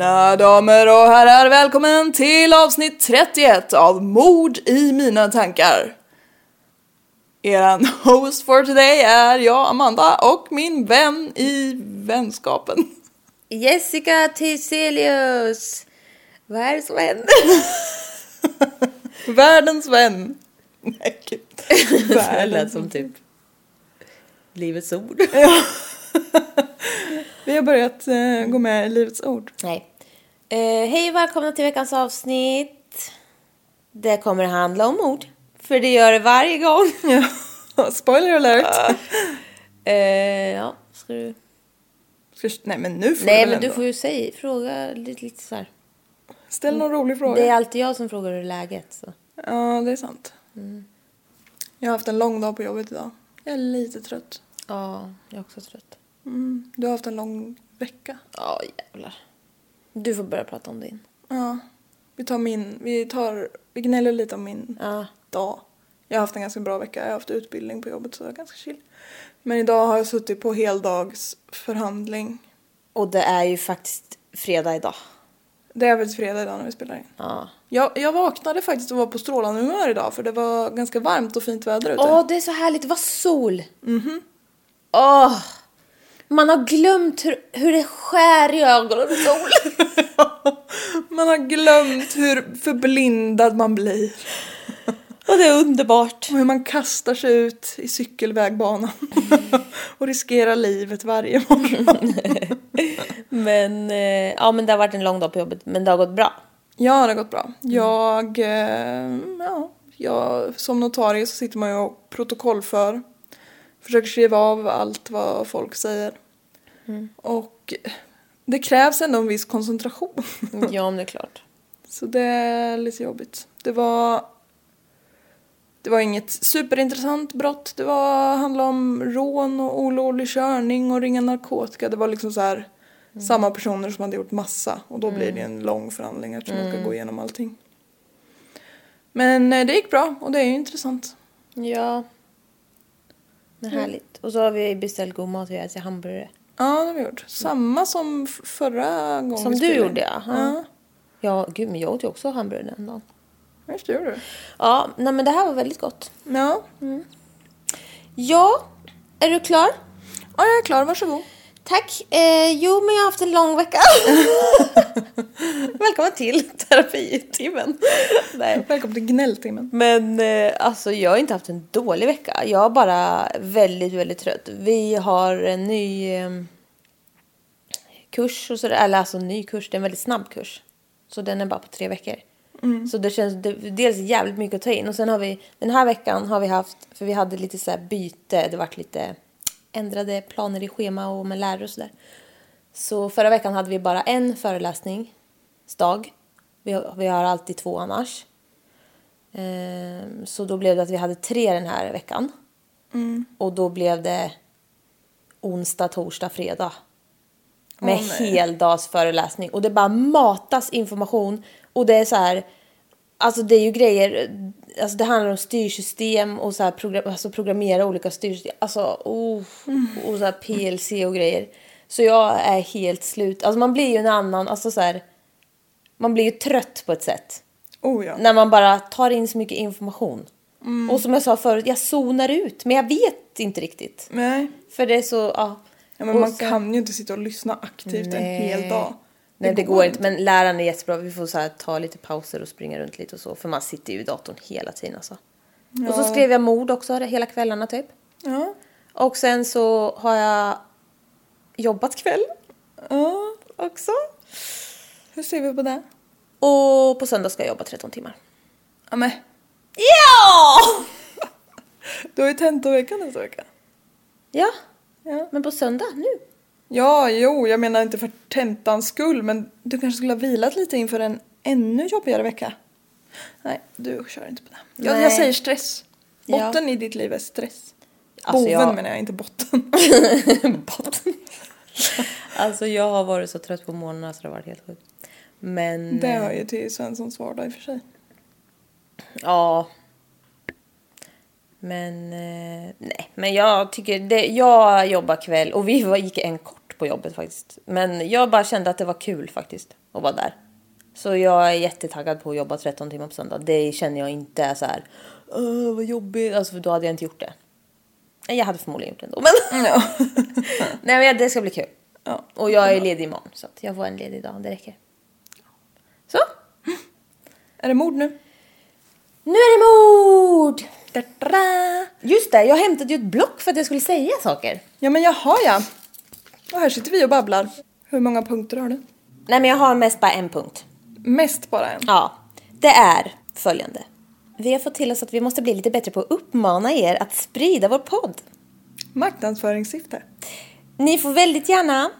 Mina damer och herrar, välkommen till avsnitt 31 av Mord i mina tankar. Eran host for today är jag, Amanda, och min vän i vänskapen. Jessica Thyselius! Vad är det som händer? Världens vän. Nej, gud. Det lät som typ Livets Ord. Vi har börjat eh, gå med i Livets Ord. Nej. Eh, hej och välkomna till veckans avsnitt. Det kommer handla om ord. För det gör det varje gång. Spoiler alert. Eh, ja, ska du... Ska, nej men nu får Nej du väl men du ändå. får ju säga, fråga lite, lite så här. Ställ någon rolig fråga. Det är alltid jag som frågar hur läget så. Ja, det är sant. Jag har haft en lång dag på jobbet idag. Jag är lite trött. Ja, jag är också trött. Mm. Du har haft en lång vecka. Ja, jävlar. Du får börja prata om din. Ja. Vi tar min, vi tar, vi gnäller lite om min Ja. dag. Jag har haft en ganska bra vecka. Jag har haft utbildning på jobbet så jag är ganska chill. Men idag har jag suttit på heldagsförhandling. Och det är ju faktiskt fredag idag. Det är väl fredag idag när vi spelar in. Ja. Jag, jag vaknade faktiskt och var på strålande humör idag för det var ganska varmt och fint väder ute. Åh, det är så härligt. Det var sol. Mhm. Åh! Man har glömt hur, hur det skär i ögonen med sol. Man har glömt hur förblindad man blir. Och det är underbart. Och hur man kastar sig ut i cykelvägbanan. och riskerar livet varje morgon. Men, eh, ja, men det har varit en lång dag på jobbet, men det har gått bra. Ja, det har gått bra. Jag, eh, ja, jag, som notarie så sitter man ju och protokollför. Försöker skriva av allt vad folk säger. Och det krävs ändå en viss koncentration. Ja, men det är klart. Så det är lite jobbigt. Det var det var inget superintressant brott. Det var handlade om rån och olovlig körning och ringa narkotika. Det var liksom så här samma personer som hade gjort massa och då blir det en lång förhandling eftersom man ska gå igenom allting. Men eh, det gick bra och det är ju intressant. Ja. Men härligt. Och så har vi beställt god mat, vi har ätit hamburgare. Ja, det har vi gjort. Samma som förra gången Som vi du spelade gjorde, ja. Ja, Ja, gud, men jag åt ju också hamburgare den dagen. just det gjorde du. Ja, nej men det här var väldigt gott. Ja. Ja, är du klar? ja, jag är klar. Varsågod. Tack. Eh, jo, men jag har haft en lång vecka. Välkommen till terapitimmen. Nej. Välkommen till gnälltimmen. Men eh, alltså jag har inte haft en dålig vecka. Jag är bara väldigt, väldigt trött. Vi har en ny eh, kurs och sådär. Eller alltså en ny kurs, det är en väldigt snabb kurs. Så den är bara på tre veckor. Så det känns det, dels jävligt mycket att ta in. Och sen har vi, den här veckan har vi haft, för vi hade lite så här byte. Det vart lite ändrade planer i schema och med lärare och sådär. Så förra veckan hade vi bara en föreläsningsdag. Vi har, vi har alltid två annars. Ehm, så då blev det att vi hade tre den här veckan. Mm. Och då blev det onsdag, torsdag, fredag. Med Åh, nej. heldagsföreläsning. Och det bara matas information. Och det är så här, alltså det är ju grejer, alltså det handlar om styrsystem och så här program, alltså programmera olika styrsystem. Alltså, oh, och så här PLC och grejer. Så jag är helt slut. Alltså man blir ju en annan, alltså så här, man blir ju trött på ett sätt. Oh ja. När man bara tar in så mycket information. Och som jag sa förut, jag zonar ut. Men jag vet inte riktigt. Nej. För det är så, ja. Ja, men Och man sen- kan ju inte sitta och lyssna aktivt en Nej. hel dag. Nej det går inte. Men läraren är jättebra. Vi får så här, ta lite pauser och springa runt lite och så. För man sitter ju i datorn hela tiden alltså. Och så skrev jag mord också hela kvällarna typ. Ja. Och sen så har jag jobbat kväll ja. också. Hur ser vi på det? Och på söndag ska jag jobba 13 timmar. Ja men, Ja! du har ju tentovecka nästa vecka. Ja, Ja. men på söndag nu. Ja, jo, jag menar inte för tentans skull, men du kanske skulle ha vilat lite inför en ännu jobbigare vecka. Nej, du kör inte på det. Jag, jag säger stress. Ja. Botten i ditt liv är stress. Alltså, Boven jag- menar jag, inte botten. Botten. alltså jag har varit så trött på morgnarna så det har varit helt sjukt. Men... Det hör ju till Svenssons vardag i och för sig. Ja. Men eh, nej, men jag tycker det, jag jobbar kväll och vi var, gick en kort på jobbet faktiskt. Men jag bara kände att det var kul faktiskt att vara där. Så jag är jättetaggad på att jobba 13 timmar på söndag. Det känner jag inte är så här, "Åh, vad jobbigt, alltså för då hade jag inte gjort det. Jag hade förmodligen gjort det ändå, men Ja. nej, men det ska bli kul. ja. Och jag är ledig imorgon så att jag får en ledig dag, det räcker. Så, Är det mord nu? nu är det mord! Just det, jag hämtade ju ett block för att jag skulle säga saker. Ja men jaha ja. Och här sitter vi och babblar. Hur många punkter har du? Nej, men jag har mest bara en punkt. Mest bara en. Ja, det är följande. Vi har fått till oss att vi måste bli lite bättre på att uppmana er att sprida vår podd. Marknadsföringssyfte. Ni får väldigt gärna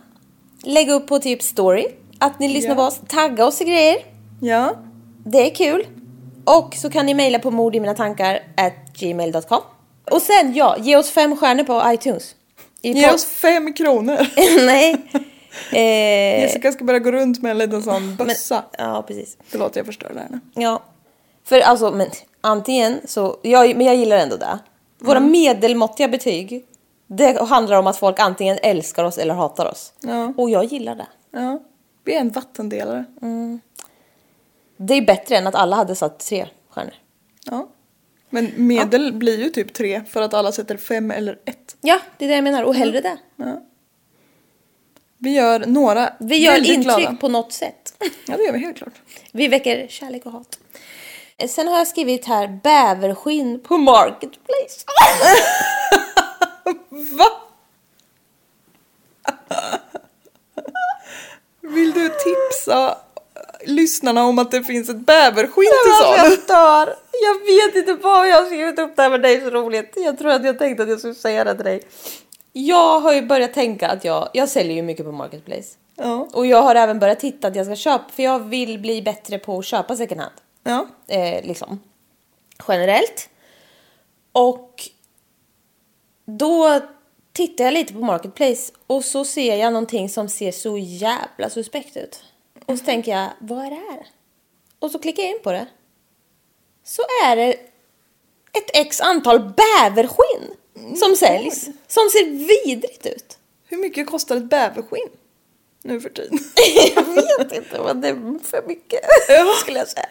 lägga upp på typ story att ni lyssnar Ja. på oss, tagga oss i grejer. Ja. Det är kul. Och så kan ni mejla på mord i mina tankar at gmail.com. Och sen ja, ge oss fem stjärnor på iTunes. I Ge oss fem kronor. Nej. Eh, Jessica ska börja gå runt med en liten sån men, bössa. ja, precis. Förlåt jag förstör det här nu. Ja. För alltså, men antingen så, jag, men jag gillar ändå det. Våra Mm. medelmåttiga betyg, det handlar om att folk antingen älskar oss eller hatar oss. Ja. Och jag gillar det. Ja. Vi är en vattendelare. Det är bättre än att alla hade satt tre stjärnor. Ja. Men medel blir ju typ tre för att alla sätter fem eller ett. Ja, det är det jag menar. Och hellre det. Ja. Vi gör några Vi gör intryck glada. på något sätt. Ja det gör vi helt klart. Vi väcker kärlek och hat. Sen har jag skrivit här bäverskinn på Marketplace. Va? Vill du tipsa lyssnarna om att det finns ett bäverskinn till salu? Jag dör. Jag vet inte vad jag har skrivit upp det här med dig så roligt. Jag tror att jag tänkte att jag skulle säga det till dig. Jag har ju börjat tänka att jag, jag säljer ju mycket på Marketplace. Ja. Och jag har även börjat titta att jag ska köpa, för jag vill bli bättre på att köpa second hand. Ja. Eh, liksom. Generellt. Och då tittar jag lite på Marketplace och så ser jag någonting som ser så jävla suspekt ut. Och så tänker jag, vad är det här? Och så klickar jag in på det. Så är det ett x antal bäverskinn som säljs. Som ser vidrigt ut. Hur mycket kostar ett bäverskinn nu för tiden? Jag vet inte, men det är för mycket. Skulle jag säga.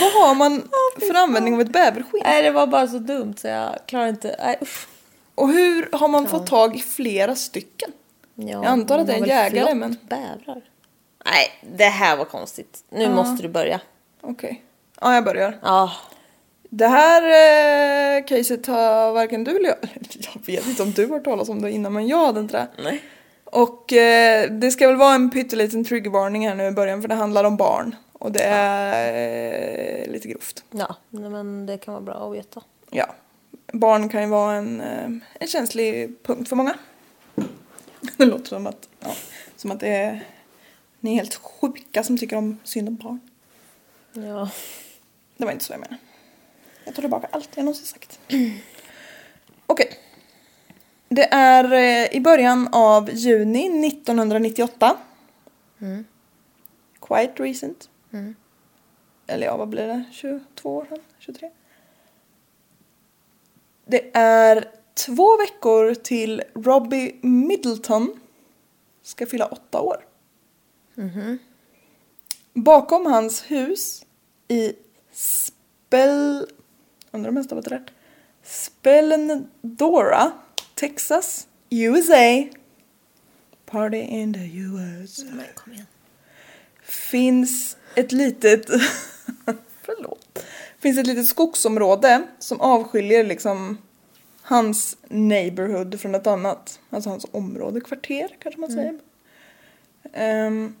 Vad har man för användning av ett bäverskinn? Nej, det var bara så dumt så jag klarar inte. Nej, usch. Och hur har man fått tag i flera stycken? Ja, Jag antar att det är en jägare, men- bävrar. Nej, det här var konstigt. Nu måste du börja. Okej. Ja, jag börjar. Ja, Det här eh, caset har varken du eller jag... Jag vet inte om du har hört talas om det innan, men jag hade inte det. Nej. Och eh, det ska väl vara en pytteliten triggervarning här nu i början för det handlar om barn. Och det är eh, lite grovt. ja nej, men det kan vara bra att veta. Ja. Barn kan ju vara en, eh, en känslig punkt för många. Det låter som att, ja, som att det är, ni är helt sjuka som tycker om synd om barn. Ja. Det var inte så jag menade. Jag tar tillbaka allt jag någonsin sagt. Okej. Det är eh, i början av juni 1998. Quite recent. Eller ja, vad blir det? 22 år sedan? 23? Det är två veckor till Robbie Middleton ska fylla åtta år. Bakom hans hus i Spell... Undrar om jag stavat rätt. Spellendora, Texas, USA. Party in the USA. Men kom igen. Finns ett litet... Förlåt. Finns ett litet skogsområde som avskiljer liksom hans neighborhood från ett annat. Alltså hans område, kvarter kanske man säger. Ehm,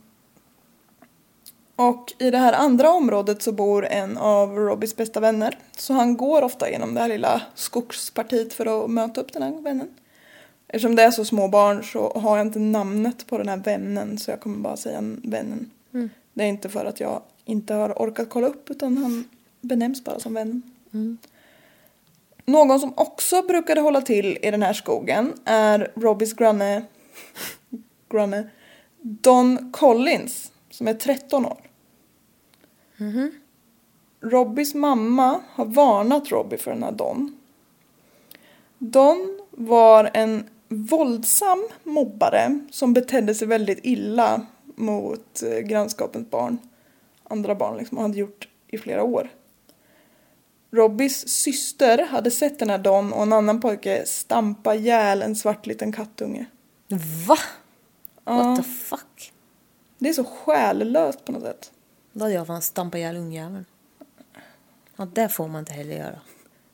och i det här andra området så bor en av Robbys bästa vänner. Så han går ofta genom det här lilla skogspartiet för att möta upp den här vännen. Eftersom det är så små barn så har jag inte namnet på den här vännen så jag kommer bara säga vännen. Det är inte för att jag inte har orkat kolla upp utan han benämns bara som vännen. Någon som också brukade hålla till i den här skogen är Robbys granne, granne Don Collins som är 13 år. Robbys mamma har varnat Robbie för den här Don. Don var en våldsam mobbare som betedde sig väldigt illa mot eh, grannskapens barn. Andra barn liksom, och hade gjort i flera år. Robbys syster hade sett den här Don och en annan pojke stampa ihjäl en svart liten kattunge. Va? What the fuck? Det är så själlöst på något sätt. Då hade jag fan stampat ihjäl ungjäveln. Ja, det får man inte heller göra.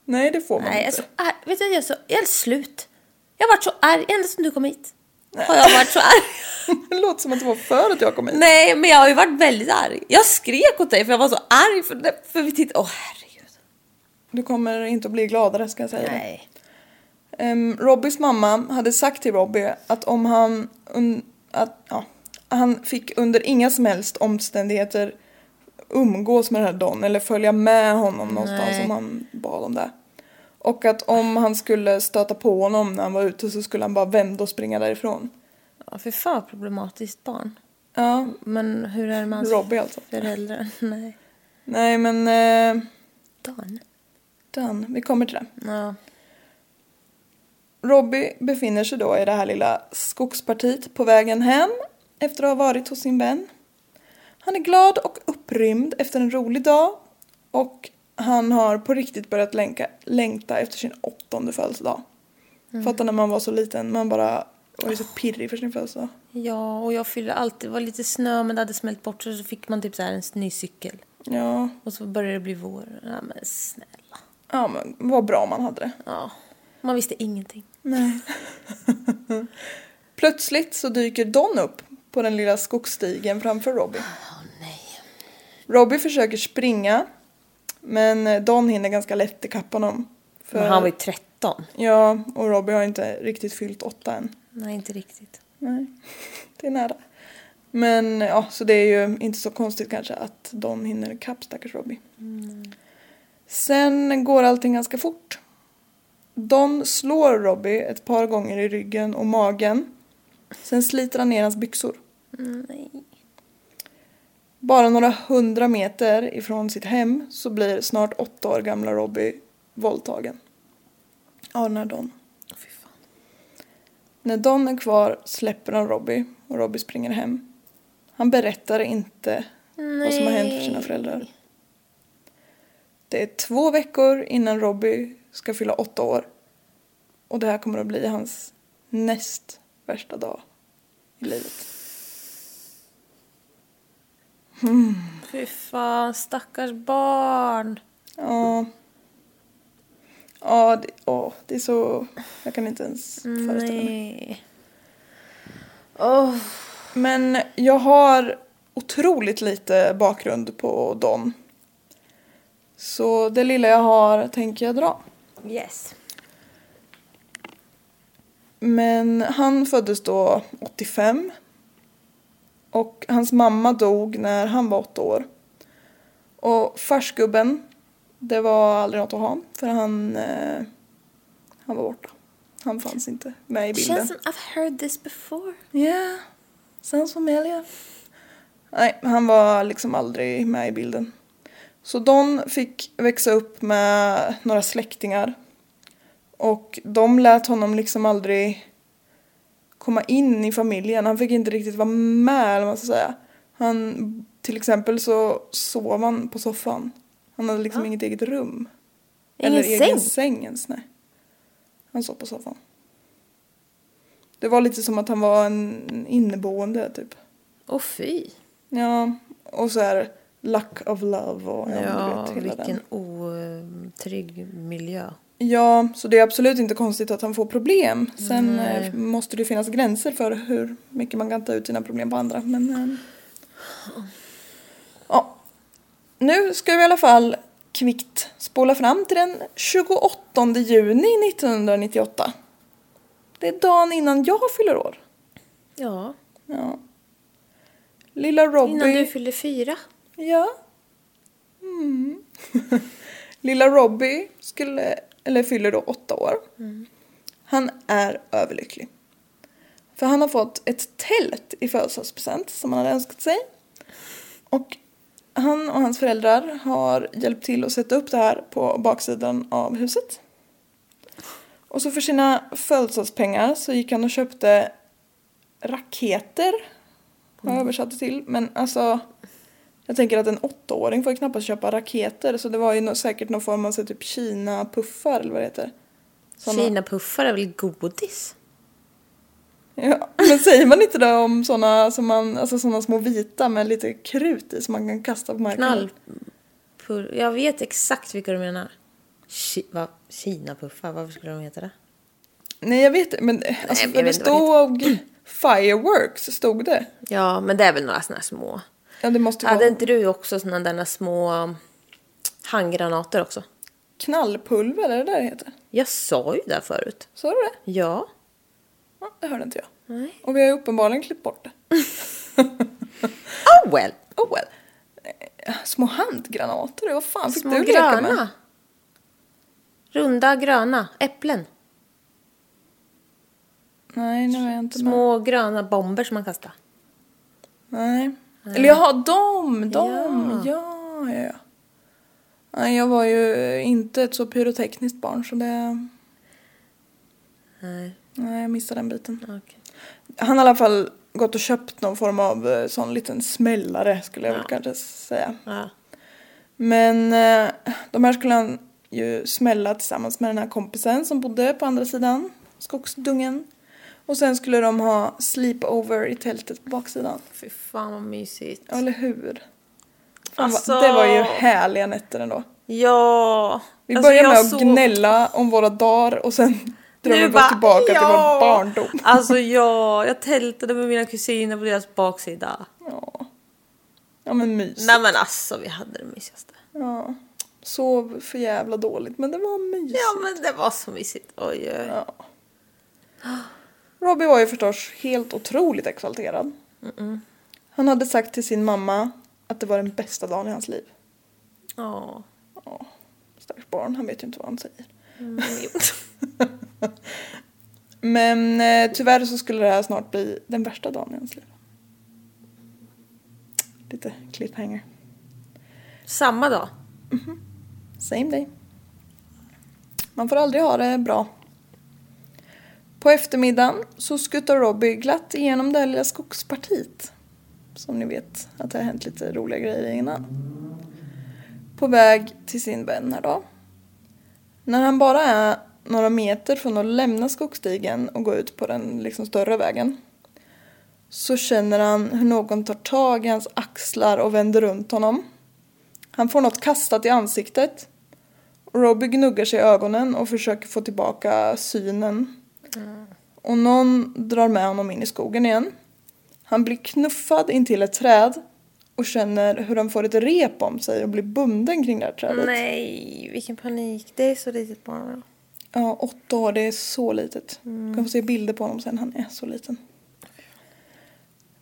Nej, det får man Nej, jag är inte. så arg. Vet du, jag är så jag är slut. Jag har varit så arg ända sedan du kom hit. Har jag varit så arg. Det låter som att det var för att jag kom hit. Nej, men jag har ju varit väldigt arg. Jag skrek åt dig för jag var så arg för, det, för vi tittade. Åh herregud. Du kommer inte att bli gladare ska jag säga. Nej. Um, Robbys mamma hade sagt till Robbie att om han, un, att, ja, han fick under inga som helst omständigheter umgås med den här Don eller följa med honom någonstans Nej. om han bad om det. Och att om han skulle stöta på honom när han var ute så skulle han bara vända och springa därifrån. Ja, för fan problematiskt barn. Ja, Men hur är det med hans Robbie alltså. föräldrar? Nej. Nej men, eh, Dan. Dan, vi kommer till det. Ja. Robbie befinner sig då i det här lilla skogspartiet på vägen hem efter att ha varit hos sin vän. Han är glad och upprymd efter en rolig dag och han har på riktigt börjat länka, längta efter sin åttonde födelsedag. Fattar när man var så liten, man bara var ju så pirrig för sin födelsedag. ja, och jag fyllde alltid, det var lite snö men det hade smält bort så fick man typ så här en ny cykel. Ja, Och så började det bli vår. Ja men snälla. ja men vad bra man hade det. Ja. Man visste ingenting. Nej. Plötsligt så dyker Don upp på den lilla skogsstigen framför Robbie. Åh nej. Robbie försöker springa men Don hinner ganska lätt ikapp honom. För, Men han var ju 13. Ja, och Robbie har inte riktigt fyllt åtta än. Nej, inte riktigt. Nej, det är nära. Men ja, så det är ju inte så konstigt kanske att Don hinner ikapp stackars Robbie. Sen går allting ganska fort. Don slår Robbie ett par gånger i ryggen och magen. Sen sliter han ner hans byxor. Nej. Bara några hundra meter ifrån sitt hem så blir snart åtta år gamla Robbie våldtagen. Av den här Don. När Don är kvar släpper han Robbie och Robbie springer hem. Han berättar inte vad som har hänt för sina föräldrar. Det är två veckor innan Robbie ska fylla åtta år. Och det här kommer att bli hans näst värsta dag i livet. Fy fan, stackars barn. Ja. Ja, det, åh, det är så... Jag kan inte ens föreställa mig. Nej. Åh. Men jag har otroligt lite bakgrund på Don. Så det lilla jag har tänker jag dra. Yes. Men han föddes då 85. Och hans mamma dog när han var åtta år. Och farsgubben Det var aldrig något att ha för han, eh, han var borta. Han fanns inte med i bilden. Känns som I've heard this before. Yeah, sounds familiar. Nej, han var liksom aldrig med i bilden. Så Don fick växa upp med några släktingar. Och de lät honom liksom aldrig komma in i familjen. Han fick inte riktigt vara med, eller vad man ska säga. Han, till exempel så sov han på soffan. Han hade liksom inget eget rum. Ingen eller egen säng? säng ens, nej. Han sov på soffan. Det var lite som att han var en inneboende typ. Åh fy. Ja, och så här lack of love och ja, Ja, vet, hela vilken den. otrygg miljö. Ja, så det är absolut inte konstigt att han får problem. Sen Nej. eh, måste det finnas gränser för hur mycket man kan ta ut sina problem på andra. Men, eh, ja. Nu ska vi i alla fall kvickt spola fram till den 28 juni 1998. Det är dagen innan jag fyller år. Ja, Ja. Lilla Robbie... innan du fyllde fyra. Ja. Mm. Lilla Robbie skulle, eller fyller då åtta år. Han är överlycklig. För han har fått ett tält i födelsedagspresent som han hade önskat sig. Och han och hans föräldrar har hjälpt till att sätta upp det här på baksidan av huset. Och så för sina födelsedagspengar så gick han och köpte raketer. Har jag översatt det till. Men alltså jag tänker att en åttaåring får ju knappast köpa raketer så det var ju säkert någon form av så typ Kina-puffar eller vad det heter. Såna- Kinapuffar är väl godis? Ja, men säger man inte det om såna som man, alltså såna små vita med lite krut i som man kan kasta på marken? Knall... Jag vet exakt vilka du menar. Ki... Va? Kinapuffar, varför skulle de heta det? Nej jag vet men alltså, för jag det vet vad stod fireworks stod det. Ja, men det är väl några här små. Ja det måste Hade vara inte du också såna där små handgranater också? knallpulver eller det där det heter. Jag sa ju det förut. Sa du det? Ja. Ja, det hörde inte jag. Nej. Och vi har ju uppenbarligen klippt bort det. Oh well. Oh well. Små handgranater, vad fan fick Små du leka med? gröna. Runda gröna äpplen. Nej, nu är jag inte med. Små gröna bomber som man kastar. Nej. Eller jaha, de, de, ja, ja, ja. Nej, jag var ju inte ett så pyrotekniskt barn så det... Nej, Nej, jag missade den biten. okej. Han har i alla fall gått och köpt någon form av eh, sån liten smällare skulle jag väl kanske säga. Ja. Men eh, de här skulle han ju smälla tillsammans med den här kompisen som bodde på andra sidan skogsdungen. Och sen skulle de ha sleepover i tältet på baksidan. Fy fan vad mysigt. Ja, eller hur? Fan, Alltså- det var ju härliga nätter ändå. Ja. Vi Alltså, började med att såg- gnälla om våra dagar och sen drömmer bara, tillbaka till ja. vår barndom. Alltså ja, jag tältade med mina kusiner på deras baksida. Ja, ja men mysigt. Nej men alltså vi hade det mysigaste. Ja. Sov för jävla dåligt men det var mysigt. Ja men det var så mysigt. Oj, oj. Ja. Robbie var ju förstås helt otroligt exalterad. Han hade sagt till sin mamma att det var den bästa dagen i hans liv. Ja. Stackars barn, han vet ju inte vad han säger. Mm. Men eh, tyvärr så skulle det här snart bli den värsta dagen i hans liv. Lite cliffhanger. Samma dag. Same day. Man får aldrig ha det bra. På eftermiddagen så skuttar Robbie glatt igenom det här lilla skogspartiet. Som ni vet att det har hänt lite roliga grejer innan. På väg till sin vän här då. När han bara är några meter från att lämna skogsstigen och gå ut på den liksom större vägen så känner han hur någon tar tag i hans axlar och vänder runt honom. Han får något kastat i ansiktet. Robbie gnuggar sig i ögonen och försöker få tillbaka synen. Och någon drar med honom in i skogen igen. Han blir knuffad in till ett träd och känner hur han får ett rep om sig och blir bunden kring det här trädet. Nej, vilken panik. Det är så litet barn. Ja, åtta år, det är så litet. Du kan få se bilder på honom sen, han är så liten.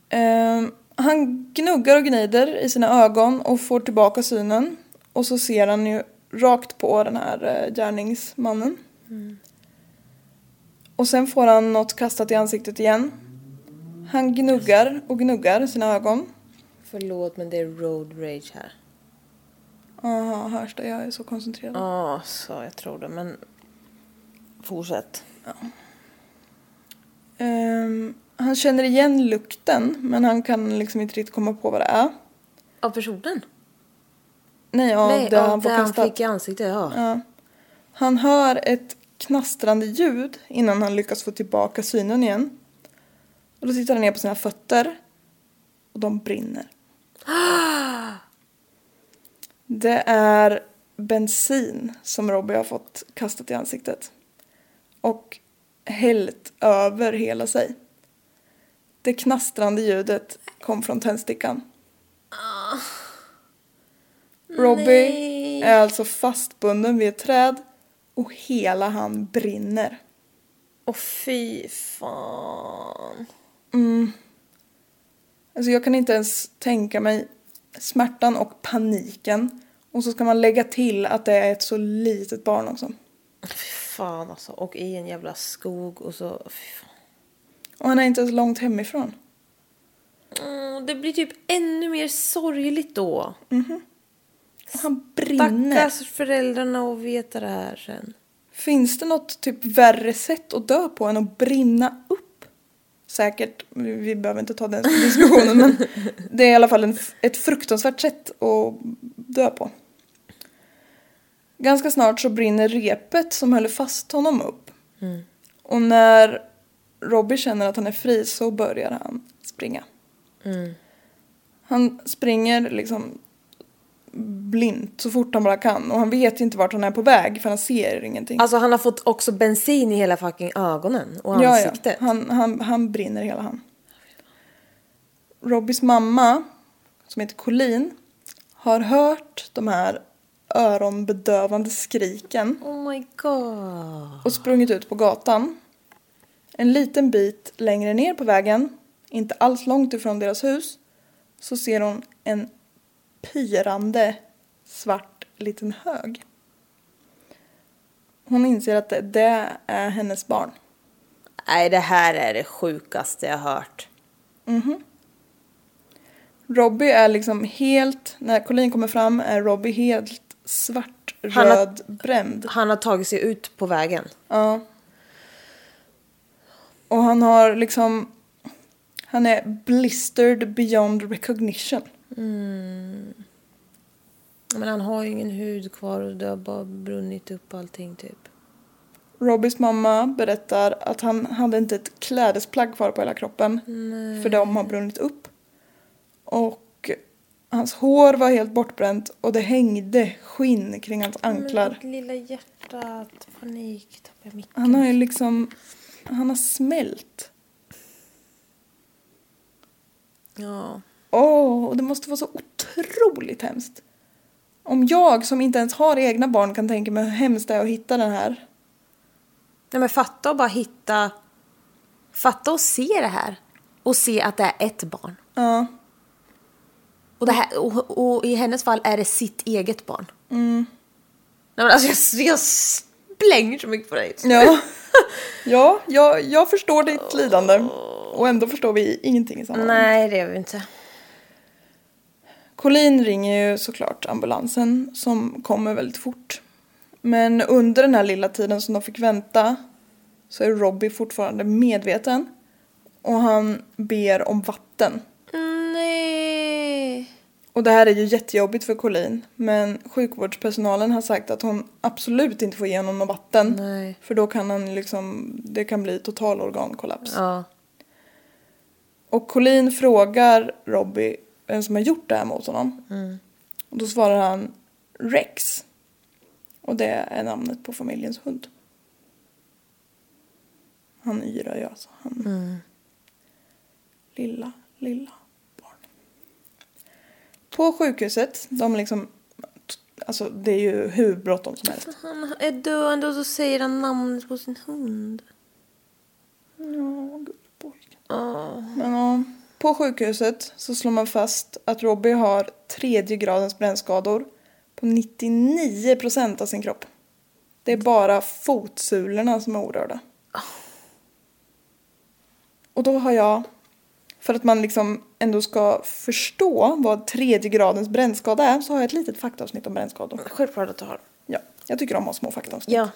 Ehm, han gnuggar och gnider i sina ögon och får tillbaka synen. Och så ser han ju rakt på den här eh, gärningsmannen. Och sen får han något kastat i ansiktet igen. Han gnuggar och gnuggar sina ögon. Förlåt men det är road rage här. Jaha, hörs det? Jag är så koncentrerad. Ja, så jag tror det men fortsätt. Ehm, han känner igen lukten men han kan liksom inte riktigt komma på vad det är. Av personen? Nej, av Nej, det av han får det han fick i ansiktet, ja. Ja. Han hör ett knastrande ljud innan han lyckas få tillbaka synen igen. Och då tittar han ner på sina fötter och de brinner. Det är bensin som Robbie har fått kastat i ansiktet. Och hällt över hela sig. Det knastrande ljudet kom från tändstickan. Robbie Nej. är alltså fastbunden vid ett träd och hela han brinner. Åh fy fan. Alltså jag kan inte ens tänka mig smärtan och paniken. Och så ska man lägga till att det är ett så litet barn också. Fy fan alltså. Och i en jävla skog och så. Fy fan. Och han är inte ens långt hemifrån. Mm, det blir typ ännu mer sorgligt då. Och han brinner. Stackars föräldrarna att veta det här sen. Finns det något typ värre sätt att dö på än att brinna upp? Säkert, vi behöver inte ta den diskussionen men det är i alla fall en, ett fruktansvärt sätt att dö på. Ganska snart så brinner repet som höll fast honom upp. Och när Robbie känner att han är fri så börjar han springa. Han springer liksom blint så fort han bara kan och han vet inte vart han är på väg för han ser ingenting. Alltså han har fått också bensin i hela fucking ögonen och Ja, ja. ansiktet. Han, han, han brinner hela han. Robbies mamma, som heter Colleen, har hört de här öronbedövande skriken Oh my god. och sprungit ut på gatan. En liten bit längre ner på vägen, inte alls långt ifrån deras hus, så ser hon en pyrande svart liten hög. Hon inser att det, är hennes barn. Nej det här är det sjukaste jag hört. Robbie är liksom helt, när Colleen kommer fram är Robbie helt svart, Han har- röd, bränd. Han har tagit sig ut på vägen. Ja. Och han har liksom, han är blistered beyond recognition. Men han har ju ingen hud kvar och det har bara brunnit upp allting typ. Robbies mamma berättar att han hade inte ett klädesplagg kvar på hela kroppen. För de har brunnit upp. Och hans hår var helt bortbränt och det hängde skinn kring hans anklar. Men lilla hjärtat, panik, tappar micken. Han har ju liksom, han har smält. Ja. Åh, och det måste vara så otroligt hemskt. Om jag som inte ens har egna barn kan tänka mig hur hemskt det är att hitta den här. Nej men fatta och bara hitta... Fatta och se det här. Och se att det är ett barn. Ja. Och, det här, och, och i hennes fall är det sitt eget barn. Nej men alltså jag, jag splänger så mycket på dig. Ja, ja jag, jag förstår ditt lidande. Och ändå förstår vi ingenting i sammanhanget. Nej det gör vi inte. Colleen ringer ju såklart ambulansen som kommer väldigt fort. Men under den här lilla tiden som de fick vänta så är Robbie fortfarande medveten. Och han ber om vatten. Nej. Och det här är ju jättejobbigt för Colleen. Men sjukvårdspersonalen har sagt att hon absolut inte får ge honom något vatten. Nej. För då kan han liksom, det kan bli total organkollaps. Ja. Och Colleen frågar Robbie vem som har gjort det här mot honom. Och då svarar han Rex. Och det är namnet på familjens hund. Han yrar ju alltså. Han... Lilla, lilla barn. På sjukhuset, de liksom... Alltså det är ju hur bråttom som helst. Han är döende och så säger han namnet på sin hund. Ja, gullpojken. Men ja, på sjukhuset så slår man fast att Robbie har tredje gradens brännskador på 99% av sin kropp. Det är bara fotsulorna som är orörda. Och då har jag, för att man liksom ändå ska förstå vad tredje gradens brännskada är, så har jag ett litet faktaavsnitt om brännskador. Självklart att du har. Ja, jag tycker om att ha små faktaavsnitt. Ja.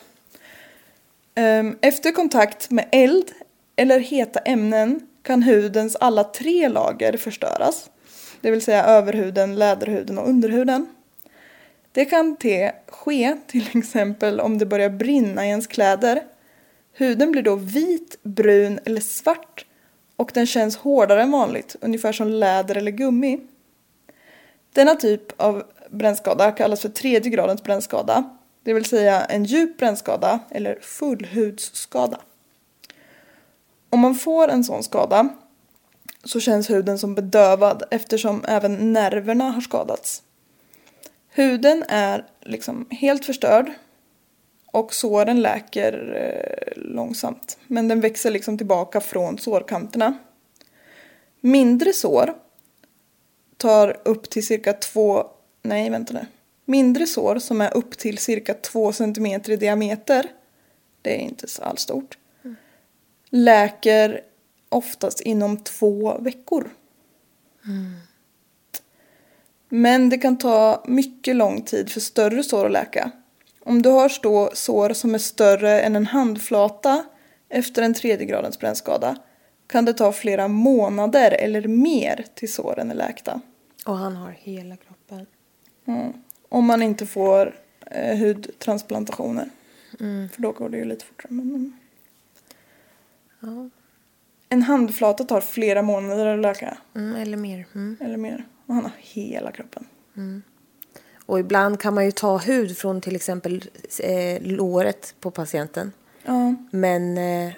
Ehm, Efter kontakt med eld eller heta ämnen kan hudens alla tre lager förstöras. Det vill säga överhuden, läderhuden och underhuden. Det kan te, ske till exempel om det börjar brinna i ens kläder. Huden blir då vit, brun eller svart och den känns hårdare än vanligt, ungefär som läder eller gummi. Denna typ av brännskada kallas för tredje gradens brännskada, det vill säga en djup brännskada eller fullhudsskada. Om man får en sån skada så känns huden som bedövad eftersom även nerverna har skadats. Huden är liksom helt förstörd och såren läker eh, långsamt. Men den växer liksom tillbaka från sårkanterna. Mindre sår tar upp till cirka två, nej vänta nu. Mindre sår som är upp till cirka två centimeter i diameter, det är inte alls stort, läker oftast inom två veckor. Men det kan ta mycket lång tid för större sår att läka. Om du har stå sår som är större än en handflata efter en tredje gradens brännskada kan det ta flera månader eller mer till såren är läkta. Och han har hela kroppen. Om man inte får eh, hudtransplantationer. För då går det ju lite fortare. Men... En handflata tar flera månader att läka. Mm, eller mer. Mm. Eller mer. Och han har hela kroppen. Och ibland kan man ju ta hud från till exempel eh, låret på patienten. Ja, Men eh,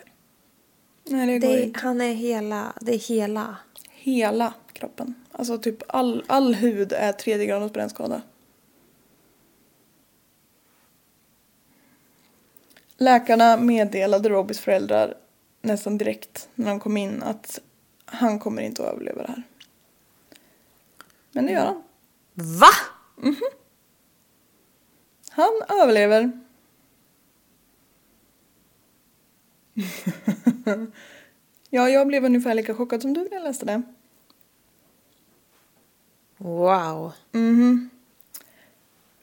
nej det går det, inte. han är hela, det är hela. Hela kroppen. Alltså typ all, all hud är tredje gradens brännskada. Läkarna meddelade Robys föräldrar nästan direkt när de kom in att han kommer inte att överleva det här. Men det gör han. Va? Han överlever. ja, jag blev ungefär lika chockad som du när jag läste det. Wow.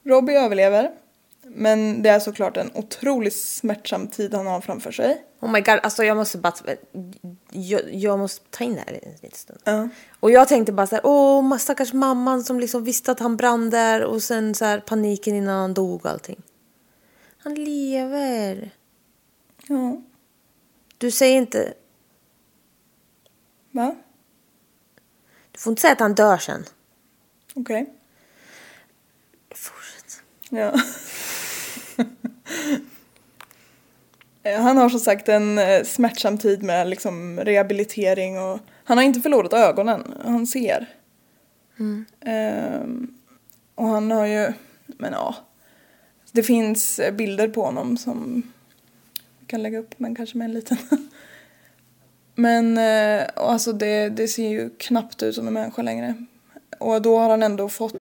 Robbie överlever. Men det är såklart en otroligt smärtsam tid han har framför sig. Oh my god, alltså jag måste bara... Jag, jag måste ta in det här en liten stund. Ja. Och jag tänkte bara så här, åh stackars mamman som liksom visste att han brann där och sen så här paniken innan han dog och allting. Han lever. Ja. Du säger inte, Va? du får inte säga att han dör sen. Okej. Fortsätt. Ja. Eh, Han har som sagt en eh, smärtsam tid med liksom rehabilitering och han har inte förlorat ögonen, han ser. Ehm, och han har ju, men ja. Det finns eh, bilder på honom som vi kan lägga upp, men kanske med en liten. men och alltså det, det ser ju knappt ut som en människa längre. Och då har han ändå fått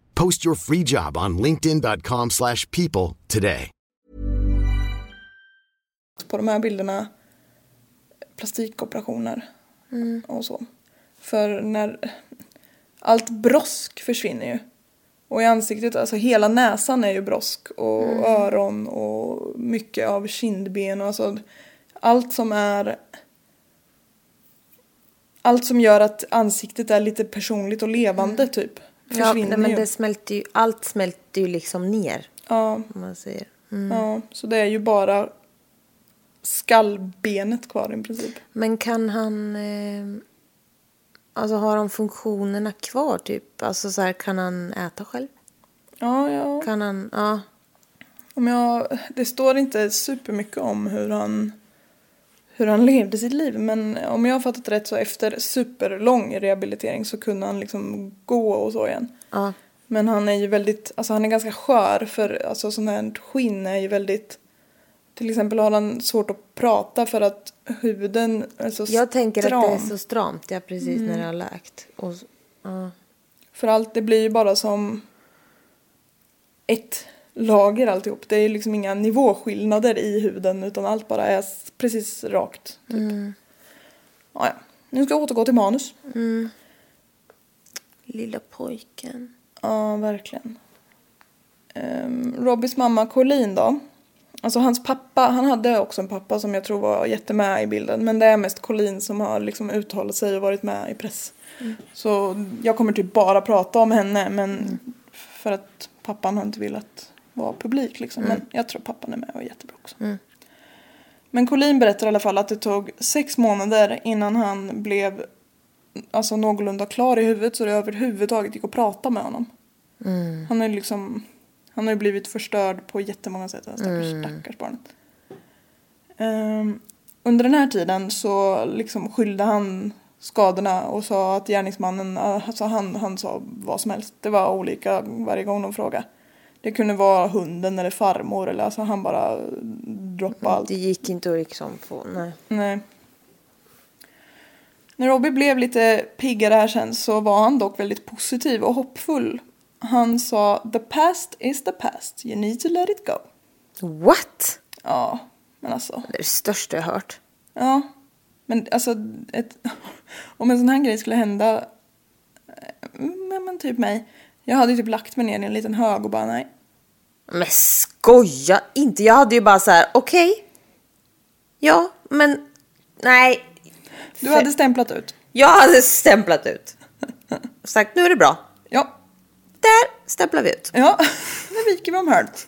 Post your free job on linkedin.com/people slash people today. på de här bilderna plastikoperationer och så. För när allt brosk försvinner ju. Och i ansiktet, alltså hela näsan är ju brosk och öron och mycket av kindben och alltså allt som är allt som gör att ansiktet är lite personligt och levande typ Ja, nej, men det smälter ju, allt smälter ju liksom ner. Ja, man säger. ja, så det är ju bara skallbenet kvar i princip. Men kan han... Eh, alltså har han funktionerna kvar typ? Alltså så här, kan han äta själv? Ja, ja. Kan han... Ja. Om jag, det står inte supermycket om hur han, hur han levde sitt liv men om jag har fattat rätt så efter superlång rehabilitering så kunde han liksom gå och så igen. ja. Men han är ju väldigt, alltså han är ganska skör för alltså sån här skinn är ju väldigt till exempel har han svårt att prata för att huden är så Jag tänker stram. att det är så stramt, ja precis, när det har läkt. Och, ja. För allt, det blir ju bara som ett lager alltihop. Det är liksom inga nivåskillnader i huden utan allt bara är precis rakt. Typ. Ja, ja. Nu ska jag återgå till manus. Lilla pojken. Ja, verkligen. Um, Robbys mamma Colleen då. Alltså hans pappa, han hade också en pappa som jag tror var jättemed i bilden. Men det är mest Colleen som har liksom uttalat sig och varit med i press. Så jag kommer typ bara prata om henne men för att pappan har inte velat vara publik liksom. Men jag tror pappan är med och är jättebra också. Men Colleen berättar i alla fall att det tog sex månader innan han blev alltså någorlunda klar i huvudet så det överhuvudtaget gick att prata med honom. Han har ju liksom han har ju blivit förstörd på jättemånga sätt, den stackars, stackars barnet. Ehm, under den här tiden så liksom skyllde han skadorna och sa att gärningsmannen, alltså han, han sa vad som helst. Det var olika varje gång de frågade. Det kunde vara hunden eller farmor eller alltså han bara droppade allt. Det gick inte att liksom få... Nej. Nej. När Robbie blev lite piggare här sen så var han dock väldigt positiv och hoppfull. Han sa the past is the past, you need to let it go. What? Ja, men alltså. Det är det största jag hört. Ja, men alltså ett, om en sån här grej skulle hända men, men typ mig. Jag hade ju typ lagt mig ner i en liten hög och bara nej. Men skoja inte. Jag hade ju bara så här, okej. Ja, men nej. Du hade stämplat ut. Jag hade stämplat ut. Sagt, nu är det bra. Ja, Där stämplar vi ut. ja, nu viker vi om hörnet.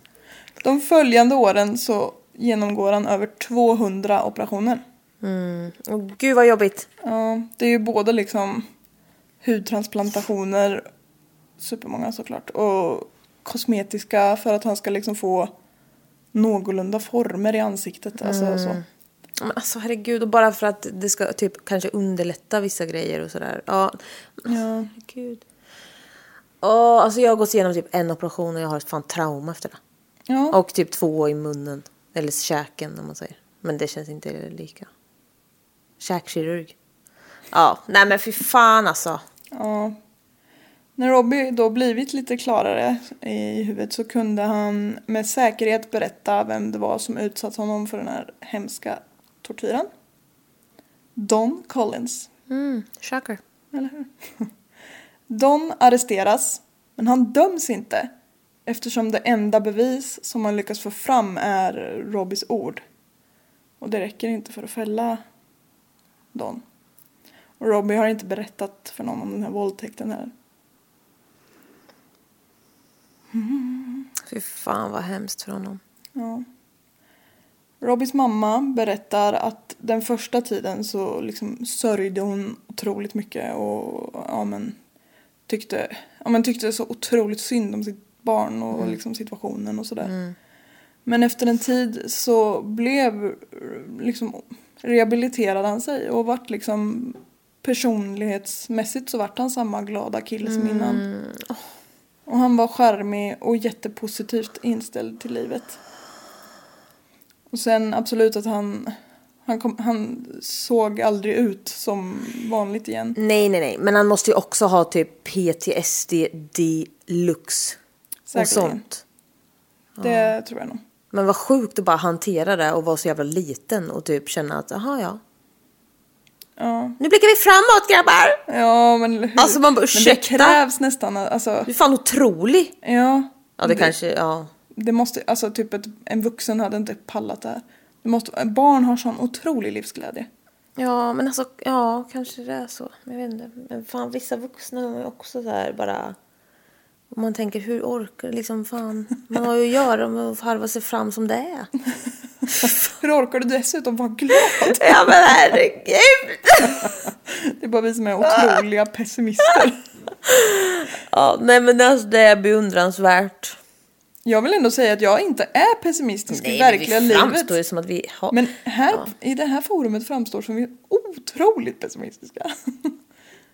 De följande åren så genomgår han över 200 operationer. Åh, gud vad jobbigt. Ja, det är ju både liksom hudtransplantationer, supermånga såklart, och kosmetiska för att han ska liksom få någorlunda former i ansiktet. Alltså så. Men alltså herregud, och bara för att det ska typ kanske underlätta vissa grejer och sådär. Ja. Men, Ja. Herregud. Åh, alltså jag har gått igenom typ en operation och jag har ett fan trauma efter det. Ja, Och typ två i munnen. Eller käken om man säger. Men det känns inte lika. Käkkirurg. Ja, nej men fy fan alltså. ja. När Robbie då blivit lite klarare i huvudet så kunde han med säkerhet berätta vem det var som utsatt honom för den här hemska tortyren. Don Collins. Mm, shocker. Eller hur? Don arresteras, men han döms inte eftersom det enda bevis som man lyckas få fram är Robbies ord. Och det räcker inte för att fälla Don. Och Robbie har inte berättat för någon om den här våldtäkten heller. Fy fan vad hemskt för honom. Ja. Robbies mamma berättar att den första tiden så liksom sörjde hon otroligt mycket och ja, men, tyckte, ja, men, tyckte så otroligt synd om sitt barn och liksom situationen och sådär. Men efter en tid så blev liksom rehabiliterade han sig och vart liksom personlighetsmässigt så vart han samma glada kille som innan. Och han var charmig och jättepositivt inställd till livet. Och sen absolut att han, han, kom, han såg aldrig ut som vanligt igen. Nej, nej, nej. Men han måste ju också ha typ PTSD deluxe. Och Säkerligen. sånt. Det tror jag nog. Men vad sjukt att bara hantera det och vara så jävla liten och typ känna att, jaha ja. Ja. Nu blickar vi framåt grabbar! Ja, men hur? Alltså, man bara, men det ursäkta? krävs nästan, alltså. Du är fan otrolig! Ja. Ja det kanske, ja. Det måste, alltså typ ett, en vuxen hade inte pallat det här. Det måste, barn har sån otrolig livsglädje. Ja men alltså, ja kanske det är så. Jag vet inte. Men fan vissa vuxna är också så här bara. Om man tänker hur orkar liksom fan. Man har ju att göra med att harva sig fram som det är. Hur orkar du dessutom vara glad? Ja men herregud! Det är bara vi som är otroliga pessimister. Ja nej men alltså, det är beundransvärt. Jag vill ändå säga att jag inte är pessimistisk i Nej, verkliga men vi livet. ju som att vi har... Men här, Ja. i det här forumet framstår som vi är otroligt pessimistiska.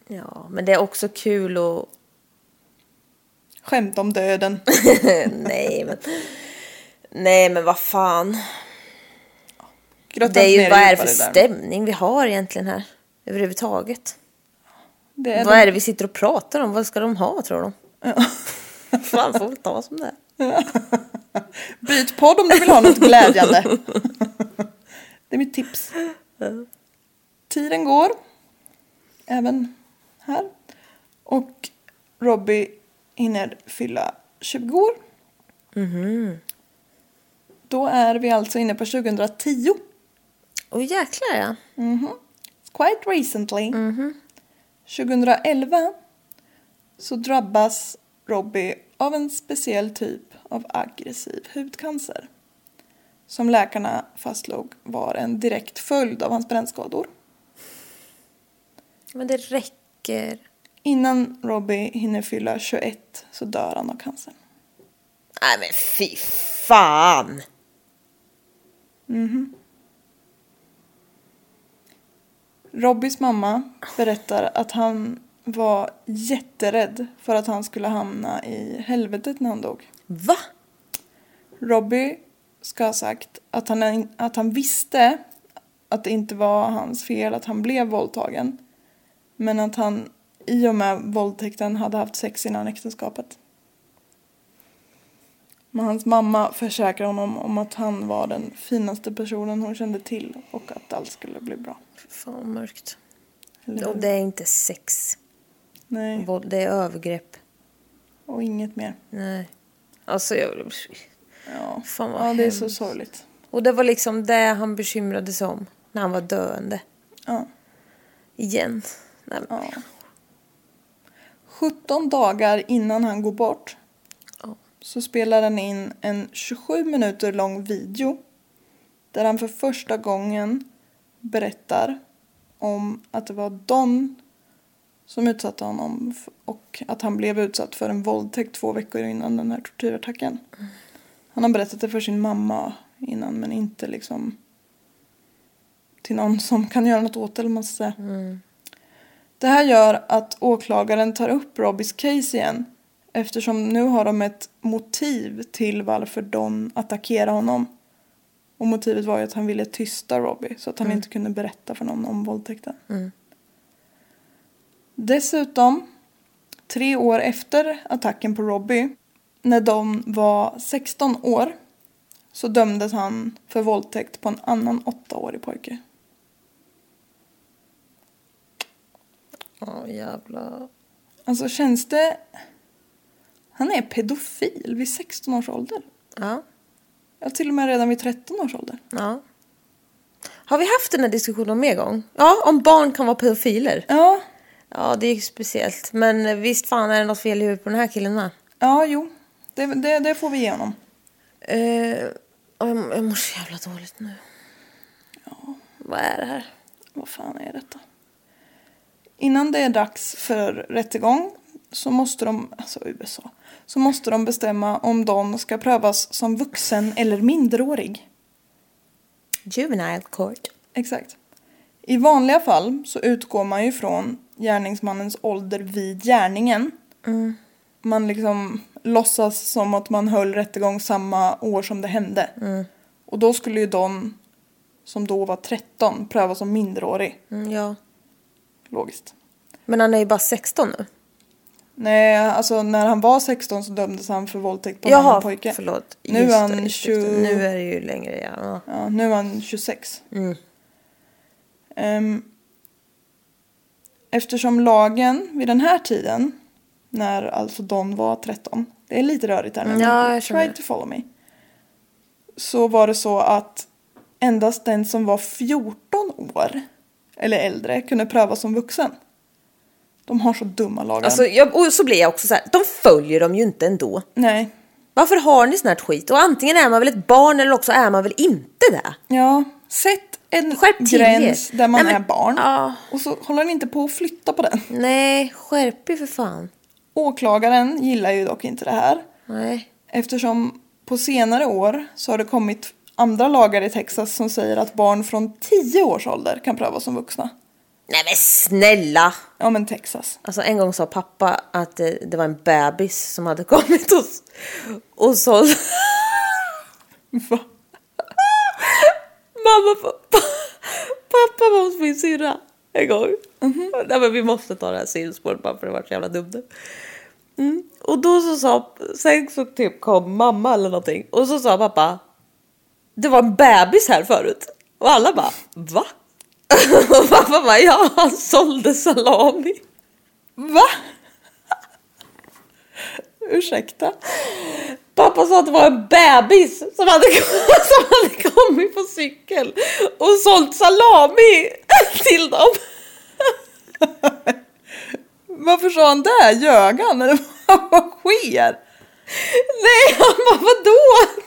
Ja, men det är också kul att... Skämt om döden. Nej, men... Nej, men vad fan. Det är ju, vad är det för stämning vi har egentligen här? Överhuvudtaget. Det är Vad är det vi sitter och pratar om? Vad ska de ha, tror de? fan, får väl ta som det är. Byt podd om du vill ha något glädjande. Det är mitt tips. Tiden går. Även här. Och Robbie hinner fylla 20 år. Då är vi alltså inne på 2010. Åh jäklar ja. Quite recently. 2011 så drabbas Robbie av en speciell typ av aggressiv hudcancer. Som läkarna fastslog var en direkt följd av hans brännskador. Men det räcker. Innan Robbie hinner fylla 21 så dör han av cancer. Nej men fy fan! Robbies mamma berättar att han var jätterädd för att han skulle hamna i helvetet när han dog. Va? Robbie ska ha sagt att han, att han visste att det inte var hans fel att han blev våldtagen. Men att han i och med våldtäkten hade haft sex innan äktenskapet. Men hans mamma försäkrar honom om att han var den finaste personen hon kände till och att allt skulle bli bra. Fan vad mörkt. Eller Och det är inte sex. Nej, Våld, Det är övergrepp. och inget mer. Nej. Alltså jag... Ja, Fan vad ja det är så sorgligt. Och det var liksom det han bekymrade sig om. När han var döende. Ja. Igen. Nej, men, Ja. 17 dagar innan han går bort så spelar han in en 27 minuter lång video där han för första gången berättar om att det var Don som utsatte honom och att han blev utsatt för en våldtäkt två veckor innan den här tortyrattacken. Han har berättat det för sin mamma innan men inte liksom till någon som kan göra något åt det eller man ska säga. Det här gör att åklagaren tar upp Robbys case igen eftersom nu har de ett motiv till varför Don attackerar honom. Och motivet var ju att han ville tysta Robbie så att han inte kunde berätta för någon om våldtäkten. Dessutom, tre år efter attacken på Robbie, när Don var 16 år, så dömdes han för våldtäkt på en annan åttaårig pojke. Åh jävlar. Alltså känns det... Han är pedofil vid 16 års ålder. Ja. Ja, till och med redan vid 13 års ålder. Ja. Har vi haft den här diskussionen mer gång? Ja, om barn kan vara pedofiler. Ja, Ja, det är ju speciellt. Men visst fan är det något fel i huvudet på den här killen med. ja jo. Det, det, det får vi. Eh, och jag, jag mår så jävla dåligt nu. Ja. Vad är det här? Vad fan är detta? Innan det är dags för rättegång så måste de, alltså USA, så måste de bestämma om Don ska prövas som vuxen eller minderårig. Juvenile court. Exakt. I vanliga fall så utgår man ju från gärningsmannens ålder vid gärningen. Man liksom låtsas som att man höll rättegång samma år som det hände. Och då skulle ju Don, som då var 13, prövas som minderårig. Mm, ja. Logiskt. Men han är ju bara 16 nu. Nej, alltså när han var 16 så dömdes han för våldtäkt på en annan pojke. förlåt. Nu är han det, just det. 20... Nu är det ju längre, ja. ja. Ja, nu är han 26. Mm. Ehm, eftersom lagen vid den här tiden, när alltså Don var 13, det är lite rörigt här nu, men Ja, jag try det. to follow me. Så var det så att endast den som var 14 år eller äldre kunde prövas som vuxen. De har så dumma lagar. Alltså, jag, och så blir jag också så här, de följer dem ju inte ändå. Nej, Varför har ni sån här skit? Och antingen är man väl ett barn eller också är man väl inte det. ja, sätt en gräns er. där man Nej, men- är barn ja. och så håller ni inte på att flytta på den. Nej, skärp er för fan. Åklagaren gillar ju dock inte det här. Nej. Eftersom på senare år så har det kommit andra lagar i Texas som säger att barn från 10 års ålder kan prövas som vuxna. Nej men snälla! Ja men Texas. Alltså en gång sa pappa att det, det var en bebis som hade kommit och, och så... Va? Mamma, pappa, pappa var hos min syrra en gång. Nej men vi måste ta det här sidospåret bara för det var så jävla dumt. Mm. Och då så sa, sen så typ kom mamma eller någonting och så sa pappa det var en bebis här förut. Och alla bara va? Och pappa bara ja han sålde salami. Va? Ursäkta? Pappa sa att det var en bebis som hade, som hade kommit på cykel och sålt salami till dem. Varför sa han det? Ljög han? Eller vad sker? Nej, han bara vadå?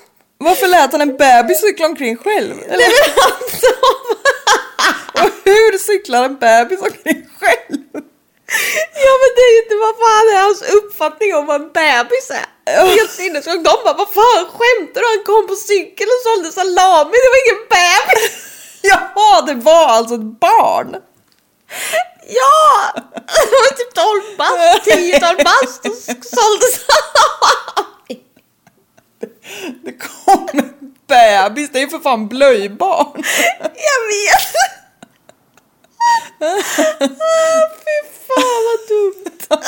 Varför lät han en bebis cykla omkring själv? Eller? Sa... Och hur cyklar en bebis omkring själv? Ja men det är ju inte vad fan är hans uppfattning om vad en bebis är. Helt sinnessjukt. De bara vad fan skämtar du? Han kom på cykel och sålde salami. Det var ingen bebis. Jaha, det var alltså ett barn? Ja! Det var typ 12 bast, 10 bast och sålde salami. Det kom en bebis, det är ju för fan blöjbarn. Jag vet! Ah, Fy fan vad dumt!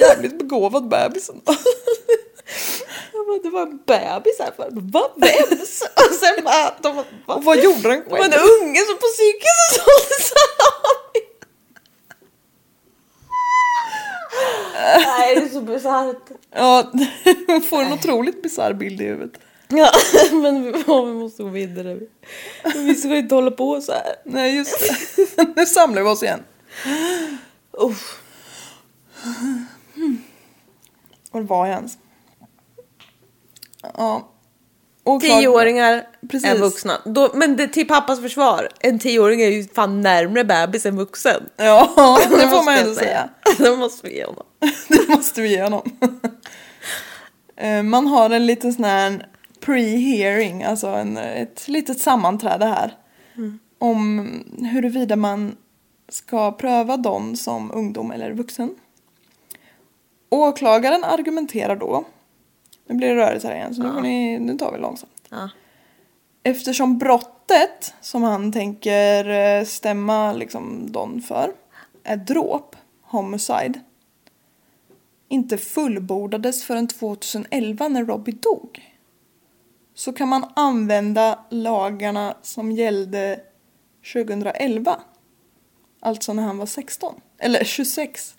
Jävligt begåvad bebisen. Jag bara, det var en bebis här för Va? Vems? Och sen bara, de? Och vad gjorde den Det var en själv? unge som på cykeln som sålde salami. Nej, det är så bisarrt. Ja, hon får en otroligt bisarr bild i huvudet. Ja, men vi, ja, vi måste gå vidare. Vi ska inte hålla på så här. Nej, just det. Nu samlar vi oss igen. Uff. Var var jag ens? Ja. Tioåringar Precis. är vuxna. Då, men det, till pappas försvar, en tioåring är ju fan närmre bebis än vuxen. Ja, det får man ändå säga. Det måste vi ge honom. Det måste vi ge honom. Eh, Man har en liten sån här pre-hearing, alltså en, ett litet sammanträde här. Om huruvida man ska pröva dem som ungdom eller vuxen. Åklagaren argumenterar då. Nu blir det rörigt här igen så nu, får ni, nu tar vi långsamt. Ja. Eftersom brottet som han tänker eh, stämma liksom Don för är dråp, homicide, inte fullbordades förrän 2011 när Robbie dog. Så kan man använda lagarna som gällde 2011. Alltså när han var 16. Eller 26.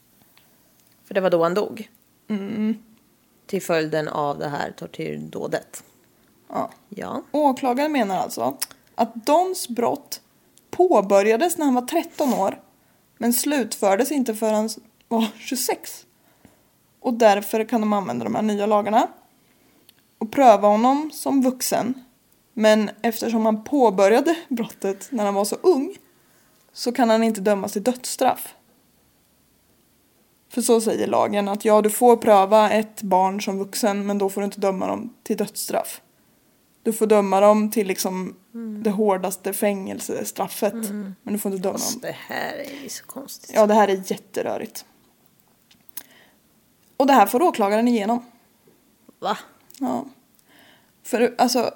För det var då han dog. Till följden av det här tortyrdådet. Ja. Ja. Åklagaren menar alltså att Dons brott påbörjades när han var 13 år men slutfördes inte förrän han var 26. Och därför kan de använda de här nya lagarna och pröva honom som vuxen. Men eftersom han påbörjade brottet när han var så ung så kan han inte dömas till dödsstraff. För så säger lagen att ja, du får pröva ett barn som vuxen men då får du inte döma dem till dödsstraff. Du får döma dem till liksom det hårdaste fängelsestraffet. Men du får inte döma dem. Det här är så konstigt. Ja, det här är jätterörigt. Och det här får åklagaren igenom. Va? Ja. För alltså,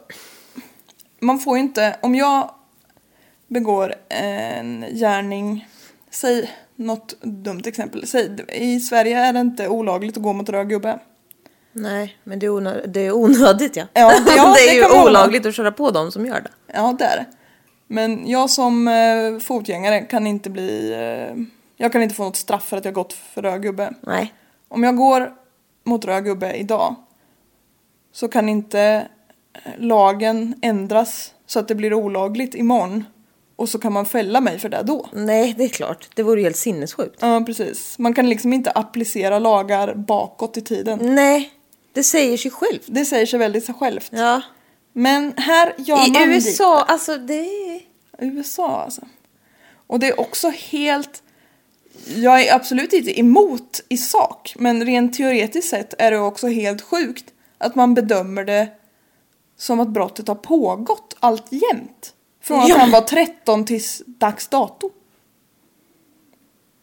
man får ju inte, om jag begår en gärning, säg något dumt exempel. Säg, I Sverige är det inte olagligt att gå mot röd gubbe. Nej, men det är, onö- det är onödigt ja. Ja, ja, det är det ju olagligt att köra på dem som gör det. Ja, det är det. Men jag som eh, fotgängare kan inte bli eh, Jag kan inte få något straff för att jag gått för röd gubbe. Nej. Om jag går mot röd gubbe idag så kan inte lagen ändras så att det blir olagligt imorgon. Och så kan man fälla mig för det då. Nej, det är klart. Det vore ju helt sinnessjukt. Ja, precis. Man kan liksom inte applicera lagar bakåt i tiden. Nej, det säger sig självt. Det säger sig väldigt sig självt. Ja. Men här gör I man USA, alltså det är... USA alltså. Och det är också helt... Jag är absolut inte emot i sak, men rent teoretiskt sett är det också helt sjukt att man bedömer det som att brottet har pågått allt jämt. Från att Ja. han var 13 tills dags dato.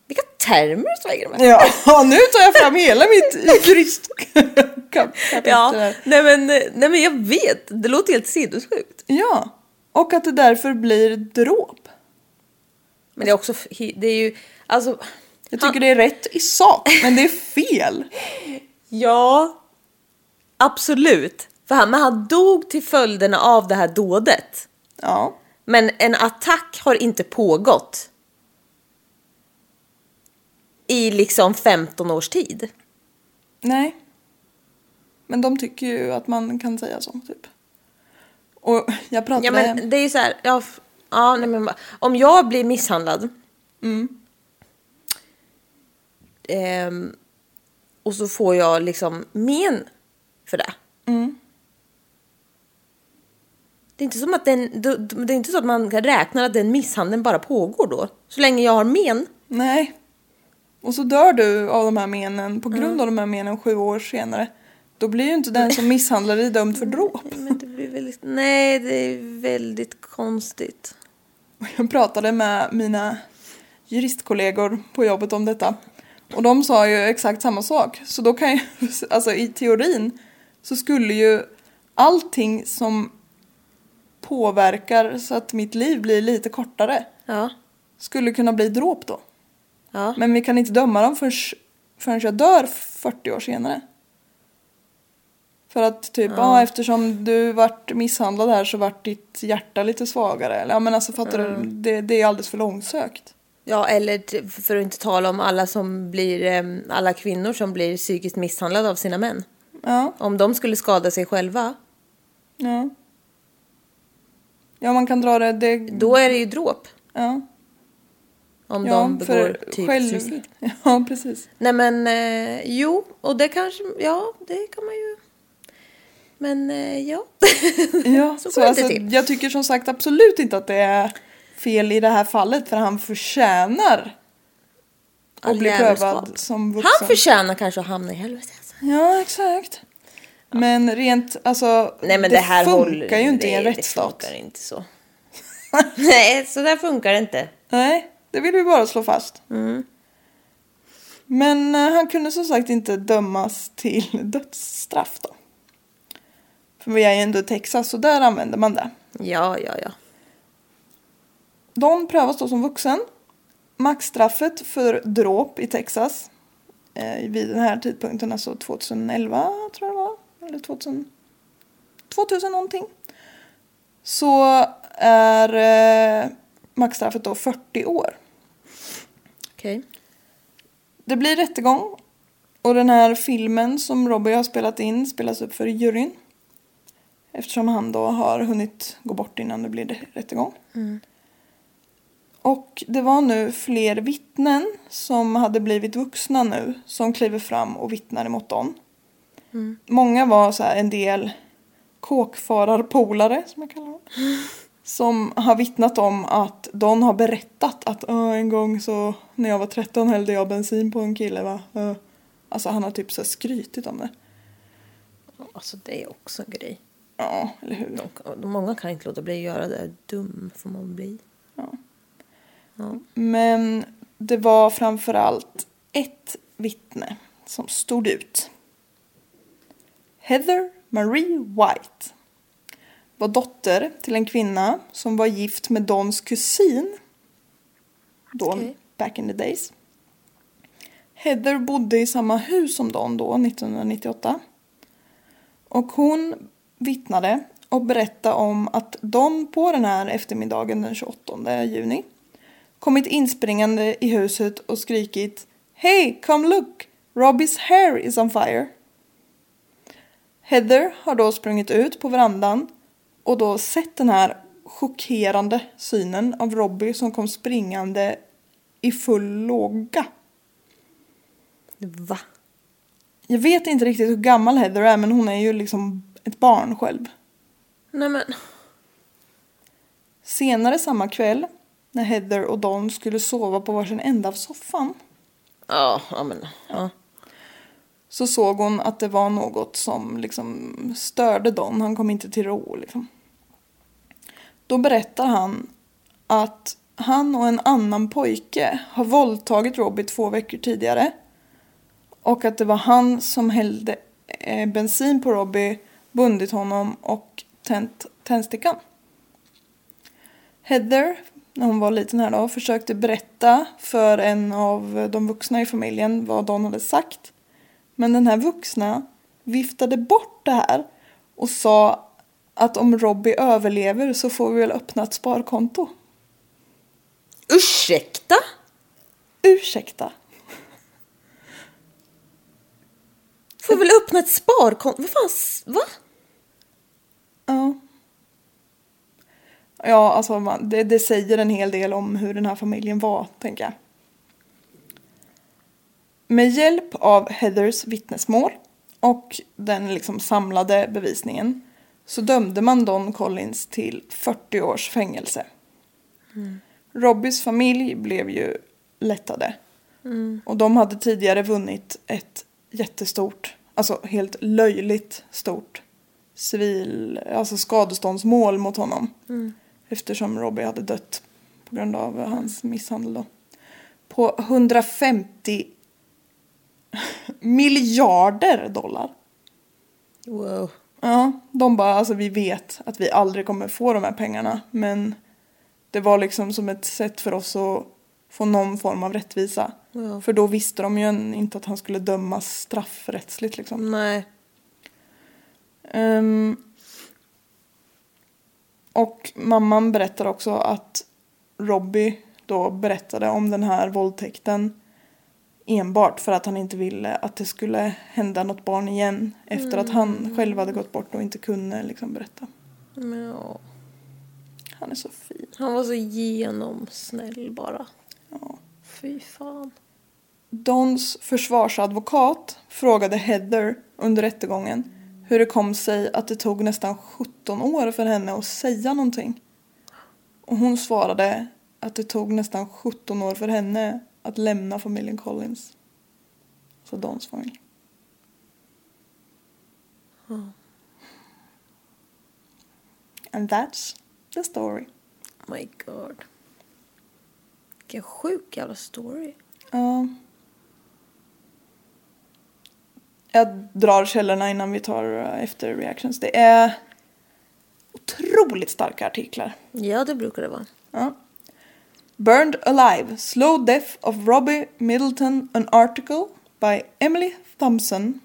Vilka termer du slänger med. Ja, nu tar jag fram hela mitt juristkapitel. Ja, här. nej men, nej men jag vet. Det låter helt sinnessjukt. Ja, och att det därför blir dråp. Men det är också, det är ju, alltså. Jag tycker det är rätt i sak, men det är fel. Ja, absolut. För han, men han dog till följderna av det här dådet. Ja, Men en attack har inte pågått. I liksom 15 års tid. nej. Men de tycker ju att man kan säga så, typ. Och jag pratade... Ja men det är ju så här, ja, ja, nej, men, om jag blir misshandlad. Ehm, och så får jag liksom men för det. Det är inte som att den, det är inte så att man räknar att den misshandeln bara pågår då. Så länge jag har men. Nej. Och så dör du av de här menen på grund av de här menen sju år senare. Då blir ju inte den som misshandlar dig dömd för dråp. Men det blir väldigt, nej, det är väldigt konstigt. Jag pratade med mina juristkollegor på jobbet om detta. Och de sa ju exakt samma sak. Så då kan ju, alltså i teorin så skulle ju allting som påverkar så att mitt liv blir lite kortare Ja. skulle kunna bli dråp då. Ja. Men vi kan inte döma dem förrän, förrän jag dör 40 år senare. För att typ, ja. eftersom du vart misshandlad här så vart ditt hjärta lite svagare. Eller ja men alltså fattar du, det, det är alldeles för långsökt. Ja, eller för att inte tala om alla som blir, alla kvinnor som blir psykiskt misshandlade av sina män. Ja, Om de skulle skada sig själva, ja. Ja man kan dra det, det då är det ju dråp. ja. Om Ja, de begår typ själv... suicid. Ja, precis. Nej men, eh, jo, och det kanske, ja, det kan man ju. Men eh, ja. Ja, Så så alltså, till. jag tycker som sagt absolut inte att det är fel i det här fallet för han förtjänar att bli prövad som vuxen. Han förtjänar kanske att hamna i helvetet. Ja, exakt. Men rent, alltså, Nej men det, det, här funkar håller, ju inte i en det, rättsstat. Det funkar inte så. Nej, så där funkar det inte. Nej, det vill vi bara slå fast. Mm. Men eh, han kunde som sagt inte dömas till dödsstraff då. För vi är ju ändå i Texas så där använder man det. Ja, ja, ja. Don prövas då som vuxen. Maxstraffet för dråp i Texas eh, vid den här tidpunkten, alltså 2011 tror jag det var, eller 2000, 2000 någonting. Så är eh, maxstraffet då 40 år. Okej. Det blir rättegång och den här filmen som Robbie har spelat in spelas upp för juryn. Eftersom han då har hunnit gå bort innan det blir rättegång. Och det var nu fler vittnen som hade blivit vuxna nu som kliver fram och vittnar emot dem. Många var så här en del kåkfararpolare som jag kallar dem. Som har vittnat om att de har berättat att "Ö, en gång så när jag var 13 hällde jag bensin på en kille va. Ö." Alltså han har typ så här skrytit om det. Alltså det är också en grej. Ja, eller hur? De, många kan inte låta bli att göra det. Dum får man bli. Men det var framförallt ett vittne som stod ut. Heather Marie White var dotter till en kvinna som var gift med Dons kusin. Don, Okej. back in the days. Heather bodde i samma hus som Don då, 1998. Och hon vittnade och berättade om att Don på den här eftermiddagen den 28 juni kommit inspringande i huset och skrikit Hey, come look! Robbies hair is on fire. Heather har då sprungit ut på verandan och då sett den här chockerande synen av Robbie som kom springande i full låga. Va? Jag vet inte riktigt hur gammal Heather är men hon är ju liksom ett barn själv. Nej men. Senare samma kväll när Heather och Don skulle sova på varsin ända av soffan Ja, ja men. Ja så såg hon att det var något som liksom störde Don. Han kom inte till ro liksom. Då berättar han att han och en annan pojke har våldtagit Robbie två veckor tidigare. Och att det var han som hällde eh, bensin på Robbie, bundit honom och tänt tändstickan. Heather, när hon var liten här då, försökte berätta för en av de vuxna i familjen vad Don hade sagt. Men den här vuxna viftade bort det här och sa att om Robbie överlever så får vi väl öppna ett sparkonto. Ursäkta? Ursäkta. Får väl öppna ett sparkonto? Vad fan? Va? Ja. Ja, alltså man, det, det säger en hel del om hur den här familjen var, tänker jag. Med hjälp av Heathers vittnesmål och den liksom samlade bevisningen så dömde man Don Collins till 40 års fängelse. Robbies familj blev ju lättade. Och de hade tidigare vunnit ett jättestort, alltså helt löjligt stort civil, alltså skadeståndsmål mot honom. Eftersom Robbie hade dött på grund av hans misshandel då. På 150 miljarder dollar. Wow. Ja, de bara alltså vi vet att vi aldrig kommer få de här pengarna men det var liksom som ett sätt för oss att få någon form av rättvisa. Ja. För då visste de ju inte att han skulle dömas straffrättsligt liksom. Nej. Ehm, och mamman berättar också att Robbie då berättade om den här våldtäkten enbart för att han inte ville att det skulle hända något barn igen efter att han själv hade gått bort och inte kunde liksom berätta. Ja. Han är så fin. Han var så genomsnäll bara. Ja. Fy fan. Dons försvarsadvokat frågade Heather under rättegången hur det kom sig att det tog nästan 17 år för henne att säga någonting. Och hon svarade att det tog nästan 17 år för henne att lämna familjen Collins. Så Dons familj. And that's the story. My god. Vilken sjuk jävla story. Ja. Jag drar källorna innan vi tar eh, efter reactions. Det är otroligt starka artiklar. Ja, det brukar det vara. Ja. Burned Alive, Slow Death of Robbie Middleton, an article by Emily Thompson.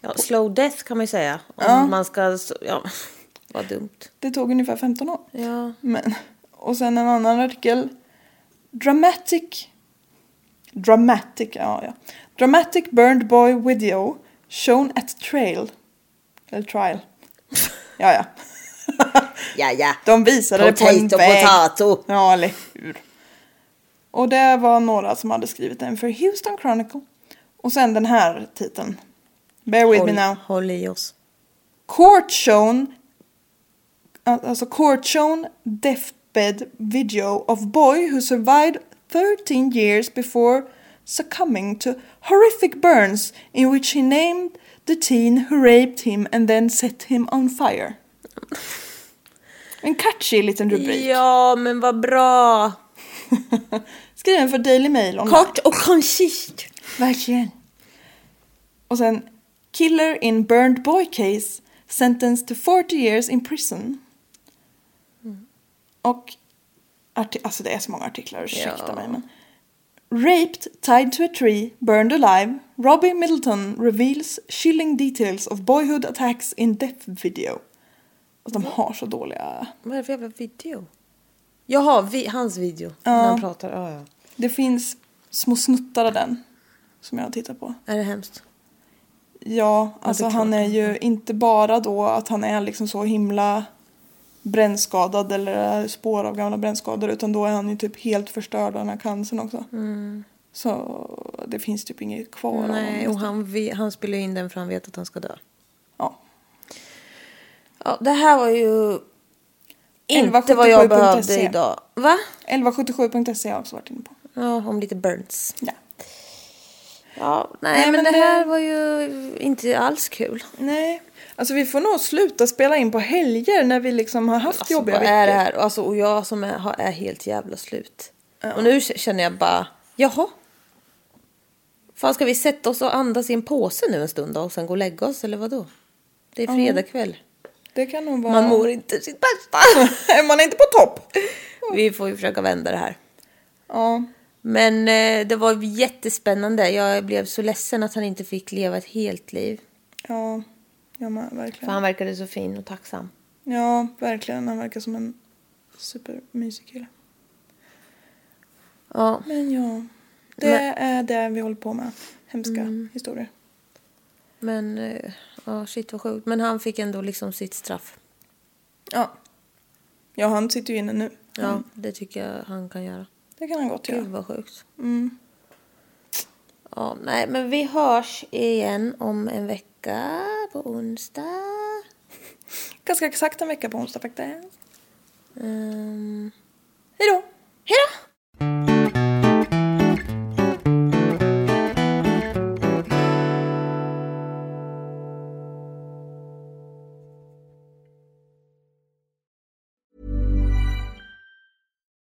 Ja, slow death kan man ju säga. Om Ja. man ska... Ja, vad dumt. Det tog ungefär 15 år. Ja. Men, och sen en annan artikel. Dramatic. Dramatic, ja ja. Dramatic burned boy video shown at trail. Eller trial. Ja ja. Ja, ja. De visade det på en Potato, väg. potato. Ja, eller hur. Och det var några som hade skrivit den för Houston Chronicle. Och sen den här titeln. Bear with me Håll, now. håll i oss. Court shown, alltså court shown deathbed video of boy who survived 13 years before succumbing to horrific burns in which he named the teen who raped him and then set him on fire. En catchy liten rubrik. Ja, men vad bra. Skriven för Daily Mail online. Kort och koncist. Verkligen. Och sen Killer in burned boy case sentenced to 40 years in prison. Och arti- alltså det är så många artiklar, ursäkta Ja. mig men. Raped, tied to a tree, burned alive. Robbie Middleton reveals chilling details of boyhood attacks in death video. Alltså de har så dåliga... Vad är det för jävla video? Jaha, vi, hans video. När han pratar. Ja, ja. Det finns små snuttar av den som jag har tittat på. Är det hemskt? Ja, alltså är han är ju inte bara då att han är liksom så himla brännskadad eller spår av gamla brännskador utan då är han ju typ helt förstörd av den här cancern också. Så det finns typ inget kvar av Mm. Nej, och honom. han, vi- han spelar ju in den för han vet att han ska dö. Ja. Ja, det här var ju inte vad 1177.se. jag behövde idag. Va? 1177.se har jag också varit inne på. Ja, om lite burns. Ja. Ja, nej, Nej, men, det det- här var ju inte alls kul. Nej, alltså vi får nog sluta spela in på helger när vi liksom har haft Alltså, jobbiga vad veckor. är det här? Alltså, och jag som är, är helt jävla slut. Och nu känner jag bara, jaha. Fan, ska vi sätta oss och andas i en påse nu en stund då och sen gå och lägga oss eller vad då? Det är fredag kväll. Det kan nog vara... Man mår inte sitt bästa. Man är inte på topp. vi får ju försöka vända det här. Ja. Men eh, det var jättespännande. Jag blev så ledsen att han inte fick leva ett helt liv. Ja, ja men För verkligen. han verkade så fin och tacksam. Ja, verkligen. Han verkar som en supermysig kille. Ja, Men ja, det är det vi håller på med. Hemska Mm. historier. men eh, ja, shit vad sjukt. Men han fick ändå liksom sitt straff. Ja. Ja, han sitter ju inne nu. Ja, det tycker jag han kan göra. Det kan han gott Gud göra. vad sjukt. Mm. Ja, nej, men vi hörs igen om en vecka på onsdag. Ganska exakt en vecka på onsdag faktiskt. Um, Hej då! hej då!